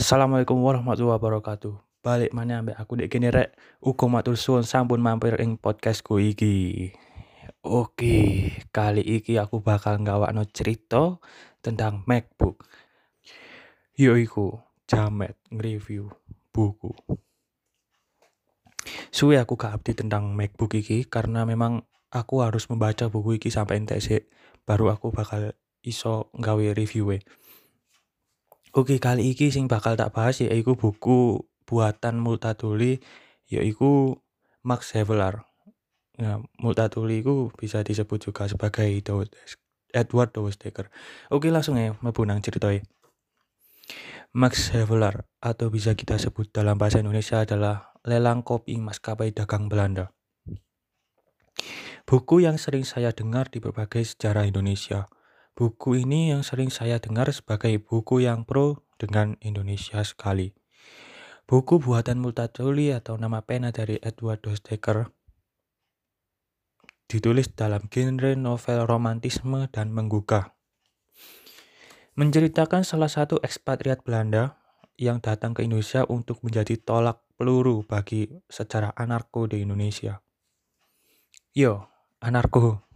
Assalamualaikum warahmatullahi wabarakatuh. Balik mana ambek aku dek kene rek. Uga matur suwun sampun mampir ing podcastku iki. Oke, kali iki aku bakal ngawakno cerita tentang MacBook. Yaiku jamet nge-review buku. Suwe aku gak update tentang MacBook iki karena memang aku harus membaca buku iki sampai entek baru aku bakal iso nggawe review -e. Oke, kali iki sing bakal tak bahas yaiku buku buatan Multatuli yaiku Max Havelaar. Nah, Multatuli itu bisa disebut juga sebagai Edward Dostoevsky. Oke, langsung ya mlebu nang ceritanya. Max Havelaar atau bisa kita sebut dalam bahasa Indonesia adalah lelang kopi maskapai dagang Belanda. Buku yang sering saya dengar di berbagai sejarah Indonesia. Buku ini yang sering saya dengar sebagai buku yang pro dengan Indonesia sekali. Buku buatan Multatuli atau nama pena dari Edward Dostoevsky ditulis dalam genre novel romantisme dan menggugah. Menceritakan salah satu ekspatriat Belanda yang datang ke Indonesia untuk menjadi tolak peluru bagi sejarah anarko di Indonesia. Yo, anarko.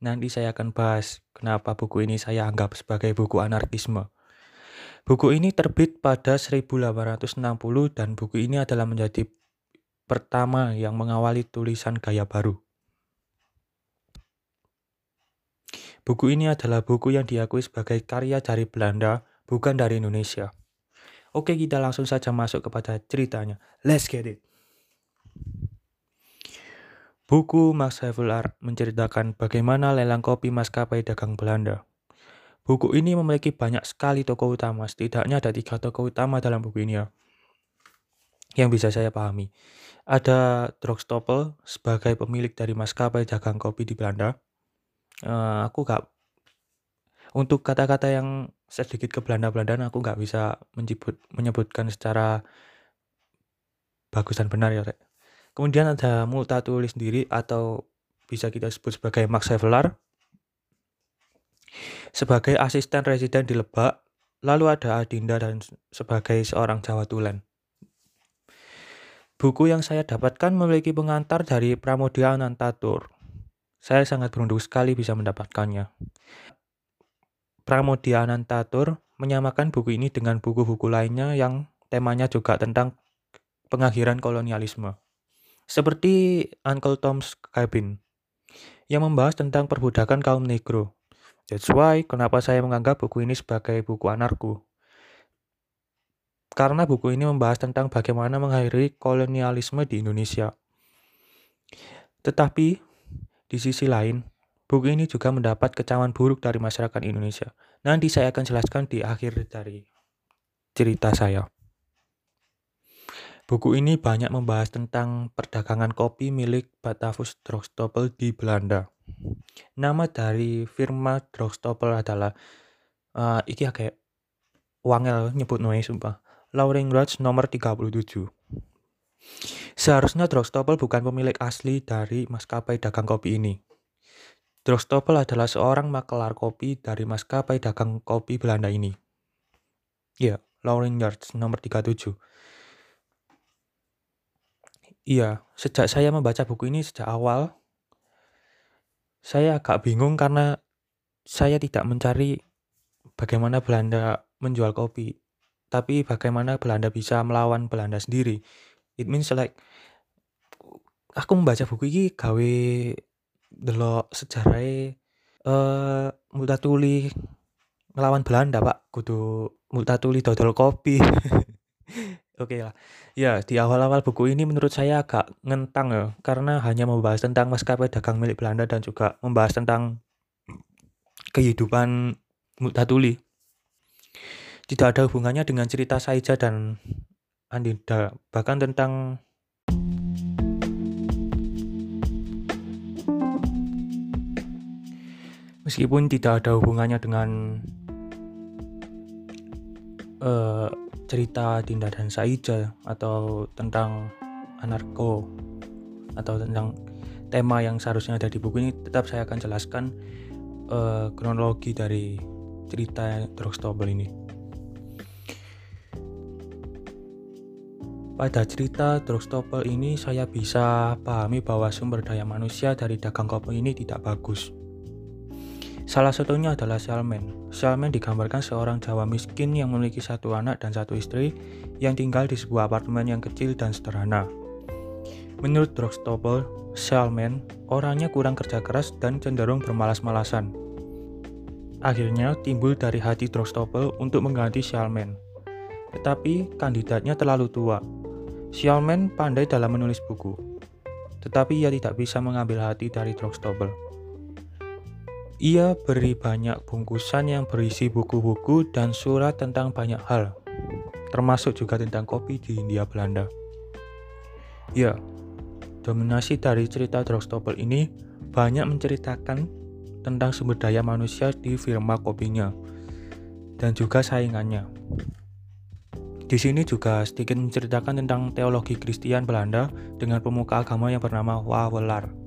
Nanti saya akan bahas kenapa buku ini saya anggap sebagai buku anarkisme. Buku ini terbit pada 1860 dan buku ini adalah menjadi pertama yang mengawali tulisan gaya baru. Buku ini adalah buku yang diakui sebagai karya dari Belanda, bukan dari Indonesia. Oke, kita langsung saja masuk kepada ceritanya. Let's get it. Buku Max Havelaar menceritakan bagaimana lelang kopi maskapai dagang Belanda. Buku ini memiliki banyak sekali tokoh utama, setidaknya ada tiga tokoh utama dalam buku ini ya. Yang bisa saya pahami. Ada Drogstopel sebagai pemilik dari maskapai dagang kopi di Belanda. Uh, aku gak untuk kata-kata yang sedikit ke Belanda-Belandaan aku gak bisa menyebut, menyebutkan secara bagus dan benar ya, Rek. Kemudian ada Multatuli sendiri atau bisa kita sebut sebagai Max Havelaar sebagai asisten residen di Lebak, lalu ada Adinda dan sebagai seorang Jawa Tulen. Buku yang saya dapatkan memiliki pengantar dari Pramodia Anantatur. Saya sangat beruntung sekali bisa mendapatkannya. Pramodia Anantatur menyamakan buku ini dengan buku-buku lainnya yang temanya juga tentang pengakhiran kolonialisme seperti Uncle Tom's Cabin, yang membahas tentang perbudakan kaum negro. That's why kenapa saya menganggap buku ini sebagai buku anarko. Karena buku ini membahas tentang bagaimana mengakhiri kolonialisme di Indonesia. Tetapi, di sisi lain, buku ini juga mendapat kecaman buruk dari masyarakat Indonesia. Nanti saya akan jelaskan di akhir dari cerita saya. Buku ini banyak membahas tentang perdagangan kopi milik Batavus Drogstopel di Belanda. Nama dari firma Drogstopel adalah uh, iki ya kayak wangel nyebut noe sumpah. Lauring Lodge nomor 37. Seharusnya Drogstopel bukan pemilik asli dari maskapai dagang kopi ini. Drogstopel adalah seorang makelar kopi dari maskapai dagang kopi Belanda ini. Ya, Lauring Yards nomor 37. Iya, sejak saya membaca buku ini sejak awal, saya agak bingung karena saya tidak mencari bagaimana Belanda menjual kopi, tapi bagaimana Belanda bisa melawan Belanda sendiri. It means like aku membaca buku ini gawe delok sejarah eh Multatuli ngelawan Belanda, Pak. Kudu Multatuli dodol kopi. Oke lah. Ya, di awal-awal buku ini menurut saya agak ngentang ya, karena hanya membahas tentang maskapai dagang milik Belanda dan juga membahas tentang kehidupan Multatuli. Tidak ada hubungannya dengan cerita Saija dan Andinda, bahkan tentang meskipun tidak ada hubungannya dengan uh, cerita Dinda dan Saija atau tentang anarko atau tentang tema yang seharusnya ada di buku ini tetap saya akan jelaskan uh, kronologi dari cerita Drogstopel ini. Pada cerita Drogstopel ini saya bisa pahami bahwa sumber daya manusia dari dagang kopi ini tidak bagus. Salah satunya adalah Salman. Salman digambarkan seorang Jawa miskin yang memiliki satu anak dan satu istri yang tinggal di sebuah apartemen yang kecil dan sederhana. Menurut Drogstopel, Salman orangnya kurang kerja keras dan cenderung bermalas-malasan. Akhirnya timbul dari hati Drogstopel untuk mengganti Salman. Tetapi kandidatnya terlalu tua Xiaomen pandai dalam menulis buku, tetapi ia tidak bisa mengambil hati dari Drogstopel. Ia beri banyak bungkusan yang berisi buku-buku dan surat tentang banyak hal, termasuk juga tentang kopi di India Belanda. Ya, dominasi dari cerita Drogstopel ini banyak menceritakan tentang sumber daya manusia di firma kopinya dan juga saingannya. Di sini juga sedikit menceritakan tentang teologi Kristen Belanda dengan pemuka agama yang bernama Wawelar.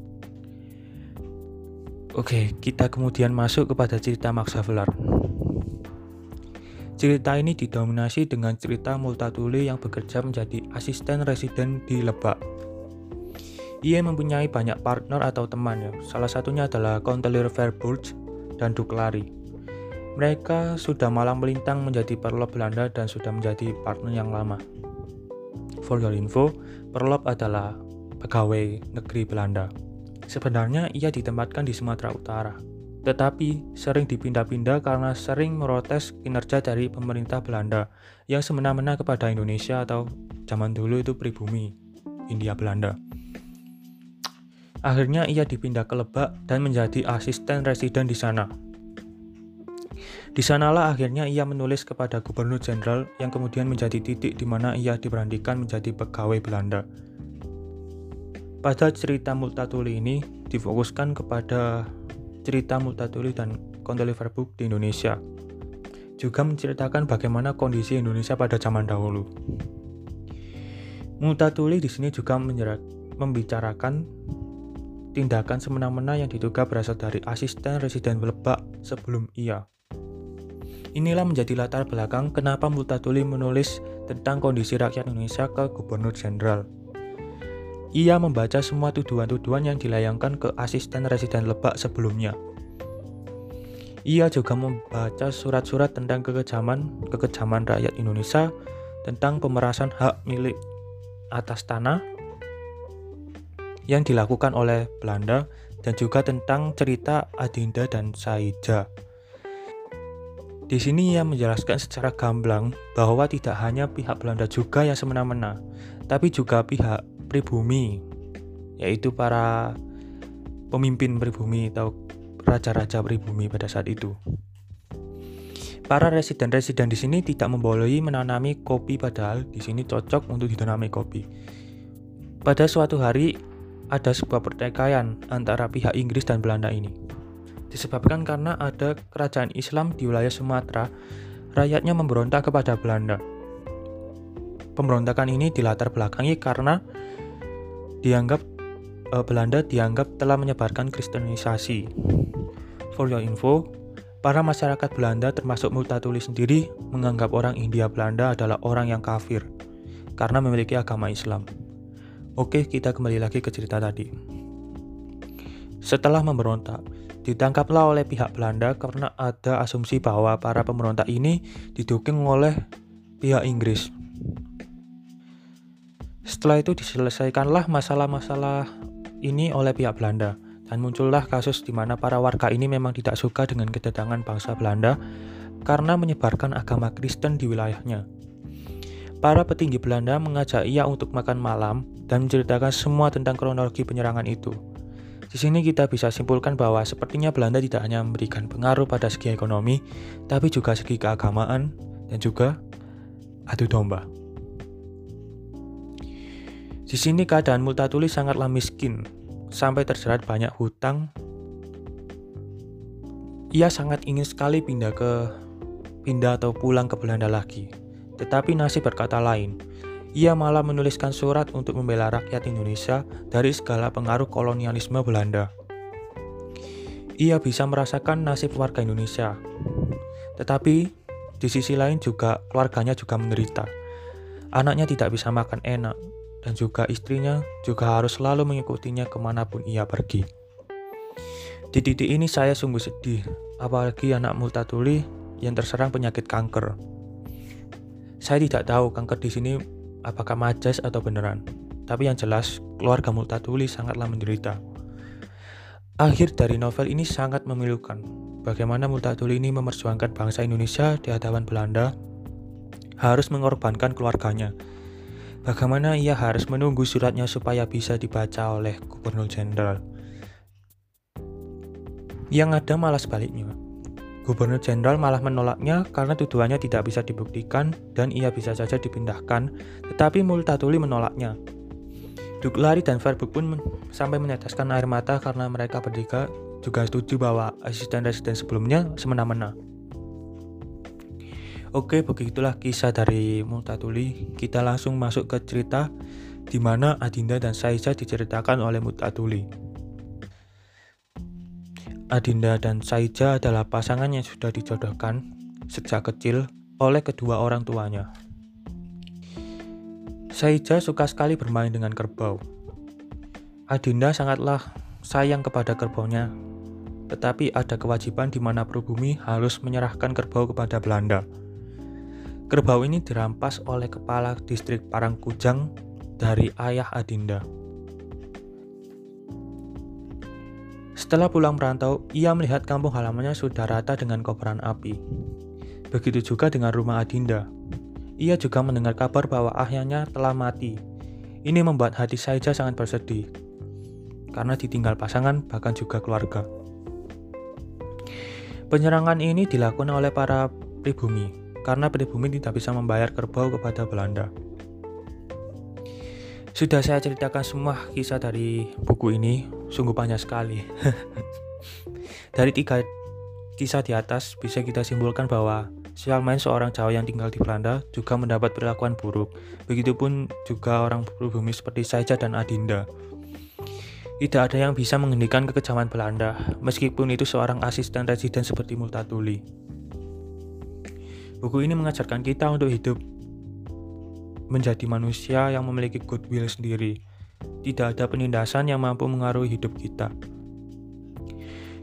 Oke, kita kemudian masuk kepada cerita Max Havelaar. Cerita ini didominasi dengan cerita Multatuli yang bekerja menjadi asisten residen di Lebak. Ia mempunyai banyak partner atau teman ya. Salah satunya adalah Kontelir Verburg dan Duklari. Mereka sudah malang melintang menjadi perlop Belanda dan sudah menjadi partner yang lama. For your info, perlop adalah pegawai negeri Belanda. Sebenarnya ia ditempatkan di Sumatera Utara, tetapi sering dipindah-pindah karena sering merotes kinerja dari pemerintah Belanda yang semena-mena kepada Indonesia atau zaman dulu itu pribumi India Belanda. Akhirnya ia dipindah ke Lebak dan menjadi asisten residen di sana. Di sanalah akhirnya ia menulis kepada Gubernur Jenderal yang kemudian menjadi titik di mana ia diberhentikan menjadi pegawai Belanda. Pada cerita Multatuli ini difokuskan kepada cerita Multatuli dan Konteliverbook di Indonesia. Juga menceritakan bagaimana kondisi Indonesia pada zaman dahulu. Multatuli di sini juga membicarakan tindakan semena-mena yang diduga berasal dari asisten residen Lebak sebelum ia Inilah menjadi latar belakang kenapa Multatuli menulis tentang kondisi rakyat Indonesia ke Gubernur Jenderal. Ia membaca semua tuduhan-tuduhan yang dilayangkan ke asisten residen Lebak sebelumnya. Ia juga membaca surat-surat tentang kekejaman kekejaman rakyat Indonesia tentang pemerasan hak milik atas tanah yang dilakukan oleh Belanda dan juga tentang cerita Adinda dan Saija. Di sini ia menjelaskan secara gamblang bahwa tidak hanya pihak Belanda juga yang semena-mena, tapi juga pihak pribumi, yaitu para pemimpin pribumi atau raja-raja pribumi pada saat itu. Para residen-residen di sini tidak membolehi menanami kopi padahal di sini cocok untuk ditanami kopi. Pada suatu hari ada sebuah pertikaian antara pihak Inggris dan Belanda ini disebabkan karena ada kerajaan Islam di wilayah Sumatera, rakyatnya memberontak kepada Belanda. Pemberontakan ini dilatar belakangi karena dianggap eh, Belanda dianggap telah menyebarkan kristenisasi. For your info, para masyarakat Belanda termasuk Multatuli sendiri menganggap orang India Belanda adalah orang yang kafir karena memiliki agama Islam. Oke, kita kembali lagi ke cerita tadi. Setelah memberontak, ditangkaplah oleh pihak Belanda karena ada asumsi bahwa para pemberontak ini didukung oleh pihak Inggris. Setelah itu diselesaikanlah masalah-masalah ini oleh pihak Belanda dan muncullah kasus di mana para warga ini memang tidak suka dengan kedatangan bangsa Belanda karena menyebarkan agama Kristen di wilayahnya. Para petinggi Belanda mengajak ia untuk makan malam dan menceritakan semua tentang kronologi penyerangan itu. Di sini kita bisa simpulkan bahwa sepertinya Belanda tidak hanya memberikan pengaruh pada segi ekonomi, tapi juga segi keagamaan dan juga adu domba. Di sini keadaan Multatuli sangatlah miskin, sampai terjerat banyak hutang. Ia sangat ingin sekali pindah ke pindah atau pulang ke Belanda lagi. Tetapi nasib berkata lain. Ia malah menuliskan surat untuk membela rakyat Indonesia dari segala pengaruh kolonialisme Belanda. Ia bisa merasakan nasib warga Indonesia, tetapi di sisi lain juga keluarganya juga menderita. Anaknya tidak bisa makan enak, dan juga istrinya juga harus selalu mengikutinya ke mana pun ia pergi. Di titik ini saya sungguh sedih, apalagi anak Multatuli yang terserang penyakit kanker. Saya tidak tahu kanker di sini apakah majas atau beneran, tapi yang jelas keluarga Multatuli sangatlah menderita. Akhir dari novel ini sangat memilukan. Bagaimana Multatuli ini memperjuangkan bangsa Indonesia di hadapan Belanda harus mengorbankan keluarganya. Bagaimana ia harus menunggu suratnya supaya bisa dibaca oleh Gubernur Jenderal. Yang ada malah sebaliknya. Gubernur Jenderal malah menolaknya karena tuduhannya tidak bisa dibuktikan dan ia bisa saja dipindahkan, tetapi Multatuli menolaknya. Duklari dan Verbuk pun sampai meneteskan air mata karena mereka bertiga juga setuju bahwa asisten-asisten sebelumnya semena-mena. Oke, begitulah kisah dari Mutatuli. Kita langsung masuk ke cerita di mana Adinda dan Saiza diceritakan oleh Mutatuli. Adinda dan Saiza adalah pasangan yang sudah dijodohkan sejak kecil oleh kedua orang tuanya. Saiza suka sekali bermain dengan kerbau. Adinda sangatlah sayang kepada kerbaunya, tetapi ada kewajiban di mana Prabumi harus menyerahkan kerbau kepada Belanda. Kerbau ini dirampas oleh kepala distrik Parangkujang dari ayah Adinda. Setelah pulang merantau, ia melihat kampung halamannya sudah rata dengan kobaran api. Begitu juga dengan rumah Adinda. Ia juga mendengar kabar bahwa ayahnya telah mati. Ini membuat hati Saija sangat bersedih, karena ditinggal pasangan bahkan juga keluarga. Penyerangan ini dilakukan oleh para pribumi, karena pribumi tidak bisa membayar kerbau kepada Belanda. Sudah saya ceritakan semua kisah dari buku ini, sungguh banyak sekali. dari tiga kisah di atas bisa kita simpulkan bahwa Sialmain seorang Jawa yang tinggal di Belanda juga mendapat perlakuan buruk. Begitupun juga orang pribumi seperti Saja dan Adinda. Tidak ada yang bisa menghentikan kekejaman Belanda, meskipun itu seorang asisten residen seperti Multatuli. Buku ini mengajarkan kita untuk hidup menjadi manusia yang memiliki goodwill sendiri. Tidak ada penindasan yang mampu mengaruhi hidup kita.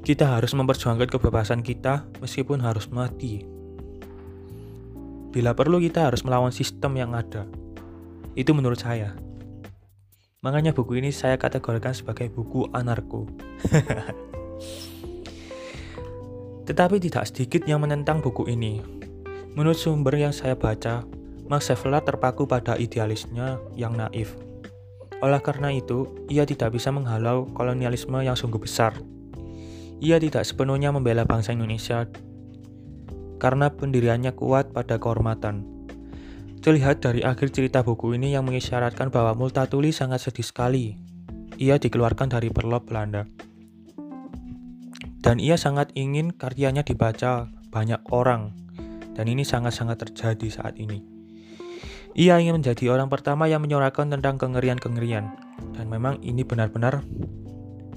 Kita harus memperjuangkan kebebasan kita meskipun harus mati. Bila perlu kita harus melawan sistem yang ada. Itu menurut saya. Makanya buku ini saya kategorikan sebagai buku anarko. Tetapi tidak sedikit yang menentang buku ini, Menurut sumber yang saya baca, Max Havelaar terpaku pada idealisnya yang naif. Oleh karena itu, ia tidak bisa menghalau kolonialisme yang sungguh besar. Ia tidak sepenuhnya membela bangsa Indonesia karena pendiriannya kuat pada kehormatan. Terlihat dari akhir cerita buku ini yang mengisyaratkan bahwa Multatuli sangat sedih sekali. Ia dikeluarkan dari perlop Belanda. Dan ia sangat ingin karyanya dibaca banyak orang dan ini sangat-sangat terjadi saat ini. Ia ingin menjadi orang pertama yang menyorakan tentang kengerian-kengerian, dan memang ini benar-benar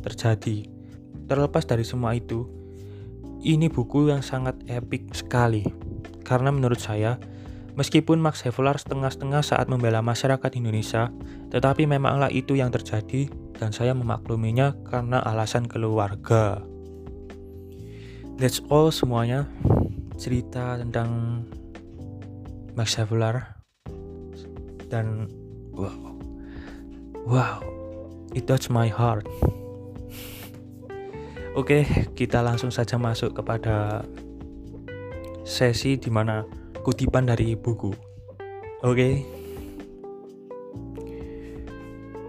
terjadi. Terlepas dari semua itu, ini buku yang sangat epik sekali, karena menurut saya, meskipun Max Havelaar setengah-setengah saat membela masyarakat Indonesia, tetapi memanglah itu yang terjadi, dan saya memakluminya karena alasan keluarga. That's all semuanya cerita tentang Max Havelaar dan wow. Wow. It touch my heart. Oke kita langsung saja masuk kepada sesi di mana kutipan dari buku. Oke.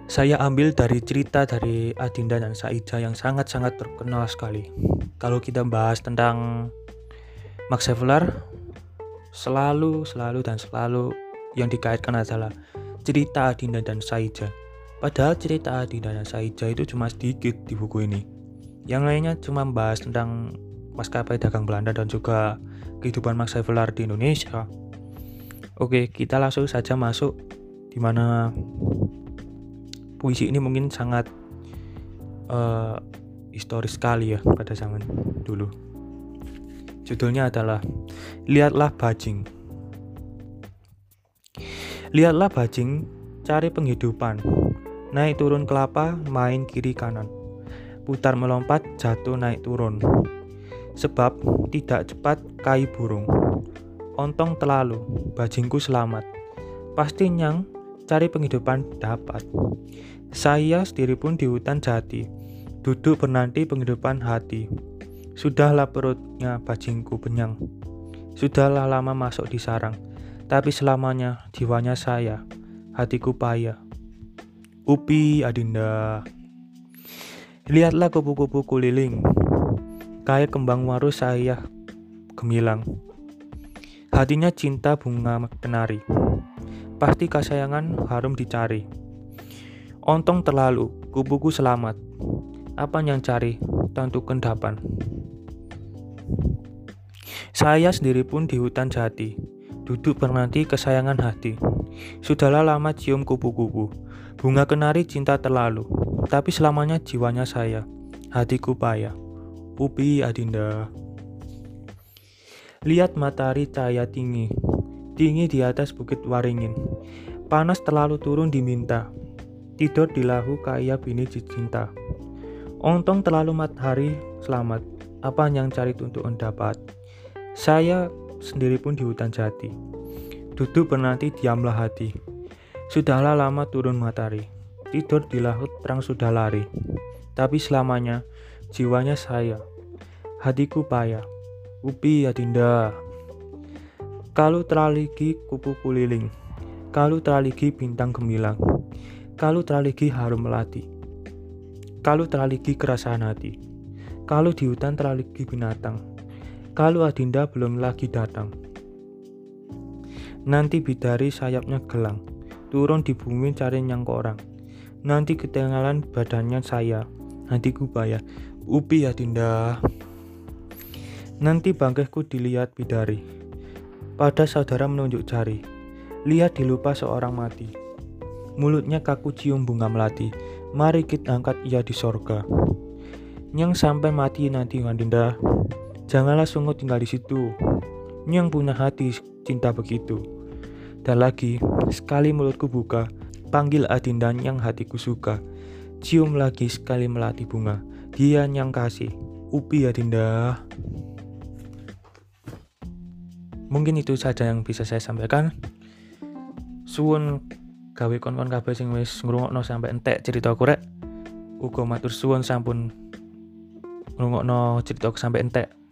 Saya ambil dari cerita dari Adinda dan Saija yang sangat-sangat terkenal sekali. Kalau kita bahas tentang Max Havelaar selalu, selalu, dan selalu yang dikaitkan adalah cerita Adinda dan Saija. Padahal cerita Adinda dan Saija itu cuma sedikit di buku ini. Yang lainnya cuma membahas tentang maskapai dagang Belanda dan juga kehidupan Max Havelaar di Indonesia. Oke, kita langsung saja masuk di mana puisi ini mungkin sangat uh, historis sekali ya pada zaman dulu. Judulnya adalah Lihatlah Bajing. Lihatlah bajing cari penghidupan. Naik turun kelapa, main kiri kanan. Putar melompat, jatuh naik turun. Sebab tidak cepat kai burung. Ontong terlalu, bajingku selamat. Pasti nyang cari penghidupan dapat. Saya sendiri pun di hutan jati, duduk bernanti penghidupan hati. Sudahlah perutnya bajingku kenyang. Sudahlah lama masuk di sarang, tapi selamanya jiwanya saya hatiku payah. Upi Adinda. Lihatlah kupu-kupu kuliling, kayak kembang waru saya gemilang. Hatinya cinta bunga kenari, pasti kesayangan harum dicari. Ontong terlalu, kubuku selamat. Apa yang cari, tentu kendapan. Saya sendiri pun di hutan jati, duduk bernanti kesayangan hati. Sudahlah lama cium kupu-kupu, bunga kenari cinta terlalu, tapi selamanya jiwanya saya, hatiku payah. Upi Adinda. Lihat matahari cahaya tinggi, tinggi di atas bukit waringin. Panas terlalu turun diminta, tidur di lahu kaya bini cinta. Ontong terlalu matahari selamat, apa yang cari untuk mendapat. Saya sendiri pun di hutan jati. Duduk bernanti diamlah hati. Sudahlah lama turun matahari. Tidur di laut terang sudah lari. Tapi selamanya jiwanya saya. Hatiku payah. Upi ya dinda. Kalau teraligi kupu kuliling. Kalau teraligi bintang gemilang. Kalau teraligi harum melati. Kalau teraligi kerasaan hati. Kalau di hutan teraligi binatang kalau Adinda belum lagi datang. Nanti bidari sayapnya gelang, turun di bumi cari nyang orang. Nanti ketinggalan badannya saya, hatiku bayar. Upi Adinda. Nanti bangkehku dilihat bidari. Pada saudara menunjuk jari. Lihat dilupa seorang mati. Mulutnya kaku cium bunga melati. Mari kita angkat ia di sorga. Yang sampai mati nanti Adinda. Janganlah sungguh tinggal di situ. Yang punya hati cinta begitu. Dan lagi, sekali mulutku buka, panggil Adindan yang hatiku suka. Cium lagi sekali melati bunga. Dia yang kasih. Upi Adinda. Mungkin itu saja yang bisa saya sampaikan. Suwun gawe kon-kon kabeh sing wis ngrungokno sampai entek cerita rek. Uga matur suwun sampun ngrungokno cerita sampai entek.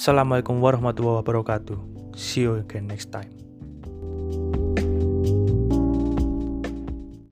Assalamualaikum warahmatullahi wabarakatuh. See you again next time.